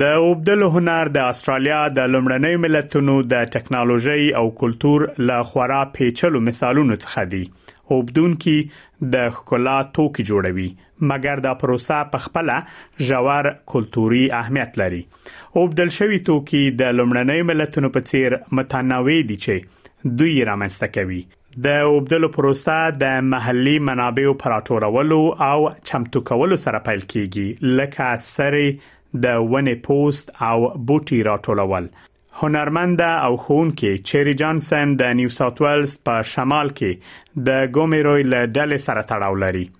د اوبدلو هنر د استرالیا د لومړنیو ملتونو د ټکنالوژي او کلتور له خورا پیچلو مثالونو څخه دی اوبدونکي د ښکلا توکي جوړوي مګر دا پروسه په خپل ژور کلتوري اهمیت لري اوبدل شوی توکي د لومړنیو ملتونو په څیر متنوع دي چې دوی رامنځته کوي د اوبدلو پروسه د محلي منابعو په راټولولو او چمتو کولو سره پیل کیږي لکه سری د ونې پوست او بوټي راټولول هنرمنده او ښوونکې چیری جانسن د نیو ساوت ویلز په شمال کې د ګومیروی له ډلې سره تړاو لري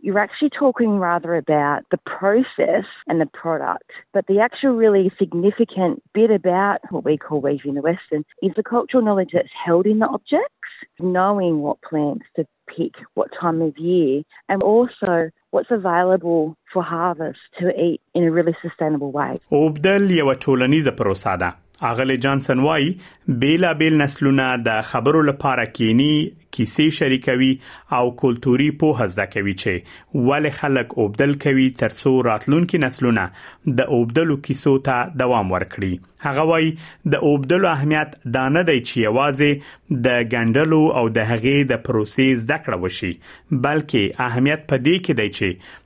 you're actually talking rather about the process and the product. But the actual really significant bit about what we call weaving in the Western is the cultural knowledge that's held in the objects, knowing what plants to pick, what time of year, and also what's available for harvest to eat in a really sustainable way. اغلې جانسن وايي بیلا بیل نسلونه د خبرو لپاره کینی کیسې شریکوي او کلتوري پوهه زده کوي چې ولې خلک اوبدل کوي ترڅو راتلونکي نسلونه د اوبدلو کیسو ته دوام ورکړي هغه وايي د اوبدلو اهمیت دا نه دی چې یوازې د ګندلو او د هغې د پروسې زده کړه وشي بلکې اهمیت په دې کې دی چې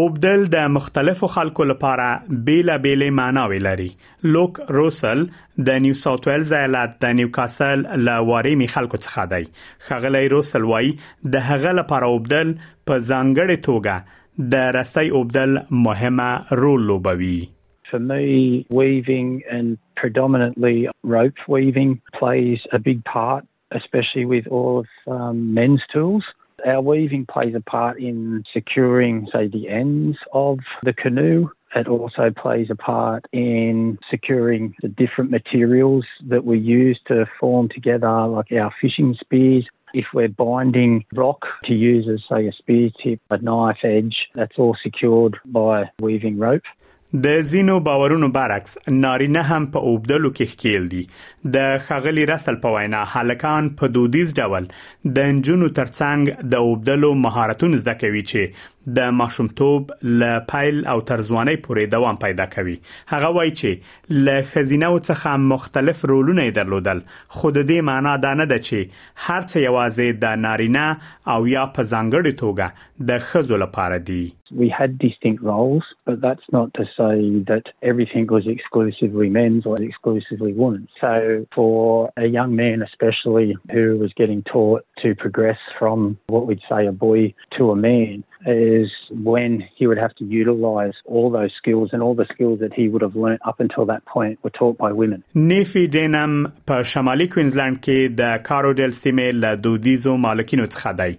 اوبدل د مختلفو خلکو لپاره بیلا بیلې معناوې لري لوک روسل د نیو ساوت ویلز ایالت د نیوکاسل له واريمي خلکو څخه دی خغلی روسل وای د هغه لپاره اوبدل په ځانګړې توګه د رسۍ اوبدل مهمه رول لوبوي For me, weaving and predominantly rope weaving plays a big part especially with all of um, men's tools. Our weaving plays a part in securing, say, the ends of the canoe. It also plays a part in securing the different materials that we use to form together, like our fishing spears. If we're binding rock to use as, say, a spear tip, a knife edge, that's all secured by weaving rope. د ځینو باورونو برعکس نارینه هم په اوبدلو کې ښکیل دي د خغلی رسل په وینا هلکان په دودیز ډول د انجونو ترڅنګ د اوبدلو مهارتونه زده کوي چې د ماشومتوب له پیل او تر ځواني پورې دوام پیدا کوي هغه وایي چې له خزینه او څخه مختلف رولونه درلودل خو د دې معنا دا نه ده چې هرڅه یوازې د نارینه او یا په ځانګړي توګه د خزو لپاره دي We had distinct roles, but that's not to say that everything was exclusively men's or exclusively women's. So, for a young man, especially who was getting taught to progress from what we'd say a boy to a man, is when he would have to utilize all those skills and all the skills that he would have learnt up until that point were taught by women. نیفی دینم په شمالي کوینزلند کې د کارودل سیمه له دودیزو مالکینو څخه دی.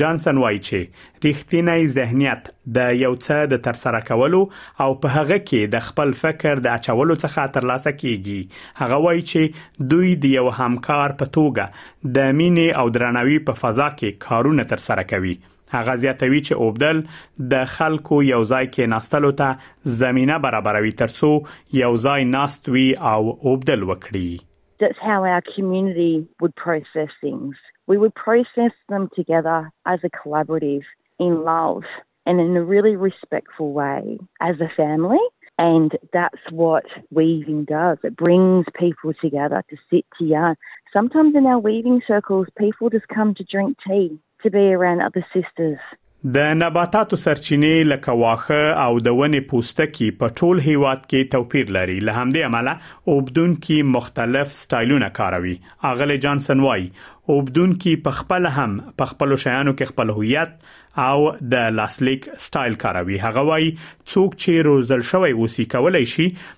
جانسن وایي چې ریښتینی ذهنیت د یو څه د ترسره کولو او په هغه کې د خپل فکر د اچولو څخه ترلاسه کیږي هغه وایي چې دوی د یو همکار په توګه د مینې او درناوي په فضا کې کارونه ترسره کوي هغه زیاتوي چې اوبدل د خلکو یو ځای کې ناستلو ته زمينه برابروي ترڅو یو ځای ناست وي او اوبدل وکړي That's how our community would process things. We would process them together as a collaborative in love and in a really respectful way as a family. And that's what weaving does. It brings people together to sit to yarn. Sometimes in our weaving circles, people just come to drink tea to be around other sisters. د نباتاتو سرچینې لکه واښه او د ونې پوستکي په ټول هیواد کې توپیر لري له همدې امله اوبدونکي مختلف سټایلونه کاروي اغلی جانسن وایي اوبدونکي په خپل هم په خپل شیانو کې خپل هویت او د لاسلیک سټایل کاروي هغه وایي څوک چې روزل شوی اوسي کولای شي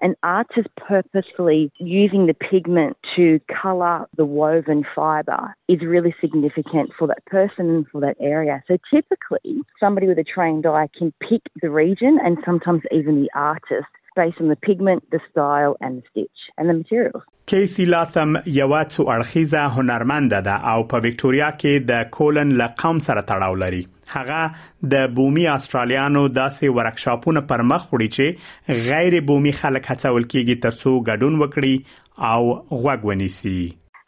And artists purposefully using the pigment to colour the woven fibre is really significant for that person and for that area. So typically, somebody with a trained eye can pick the region and sometimes even the artist based on the pigment, the style and the stitch and the materials. کیسی لاثم یوه څو اړخیزه هنرمنده ده او په ویکټوریا کې د کولن له قوم سره تړاو لري. هغه د بومي آسترالیانو داسې ورکشاپونه پر مخ وړي چې غیر بومي خلک هڅول کیږي ترڅو ګډون وکړي او غوږ ونیسي.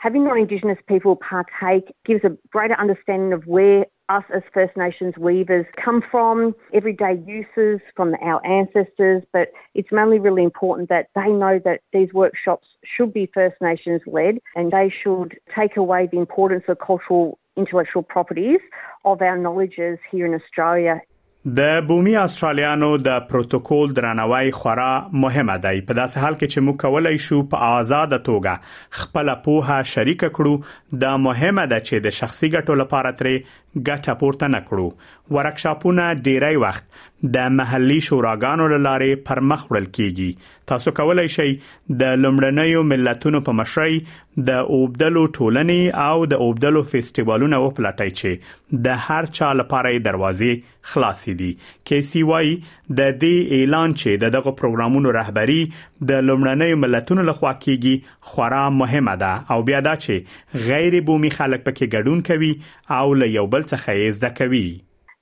Having non-Indigenous people partake gives a greater understanding of where us as First Nations weavers come from, everyday uses from our ancestors, but it's mainly really important that they know that these workshops should be First Nations led and they should take away the importance of cultural intellectual properties of our knowledges here in Australia. د بومي استرالیانو د پروتوکول درناوی خورا مهمه دی په داسې حال کې چې موږ کولای شو په آزاد توګه خپل پوهه شریک کړو دا مهمه ده چې د شخصي ګټو لپاره ترې ګټه پورته نکړو ورکشاپونه ډیری وخت د محلي شوراګانو لاره پر مخ وړل کیږي تاسو کولای شئ د لومړنیو ملتونو په مشرۍ د اوبدلو ټولنې او د اوبدلو فیسټیوالونه وپلټئ چې د هر چا لپاره دروازې خلاصې دي کیسی وایي د دې اعلان چې د دغه پروګرامونو رهبری د لومړنیو ملتونو لخوا کیږي خورا مهمه ده او بیا دا چې غیر بومي خلک پکې ګډون کوي او له یو بل څخه یې زده کوي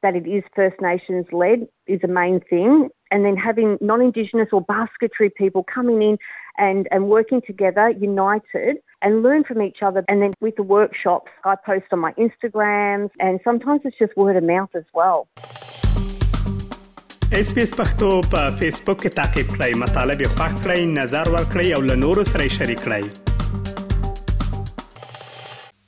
that it is First Nations led is a main thing and then having non-indigenous or basketry people coming in and and working together united and learn from each other and then with the workshops I post on my Instagrams and sometimes it's just word of mouth as well اس پی اس پختو په فیسبوک کې تعقیب کړئ مطلب فاک کړئ نظر ور کړئ او له نورو سره شریک کړئ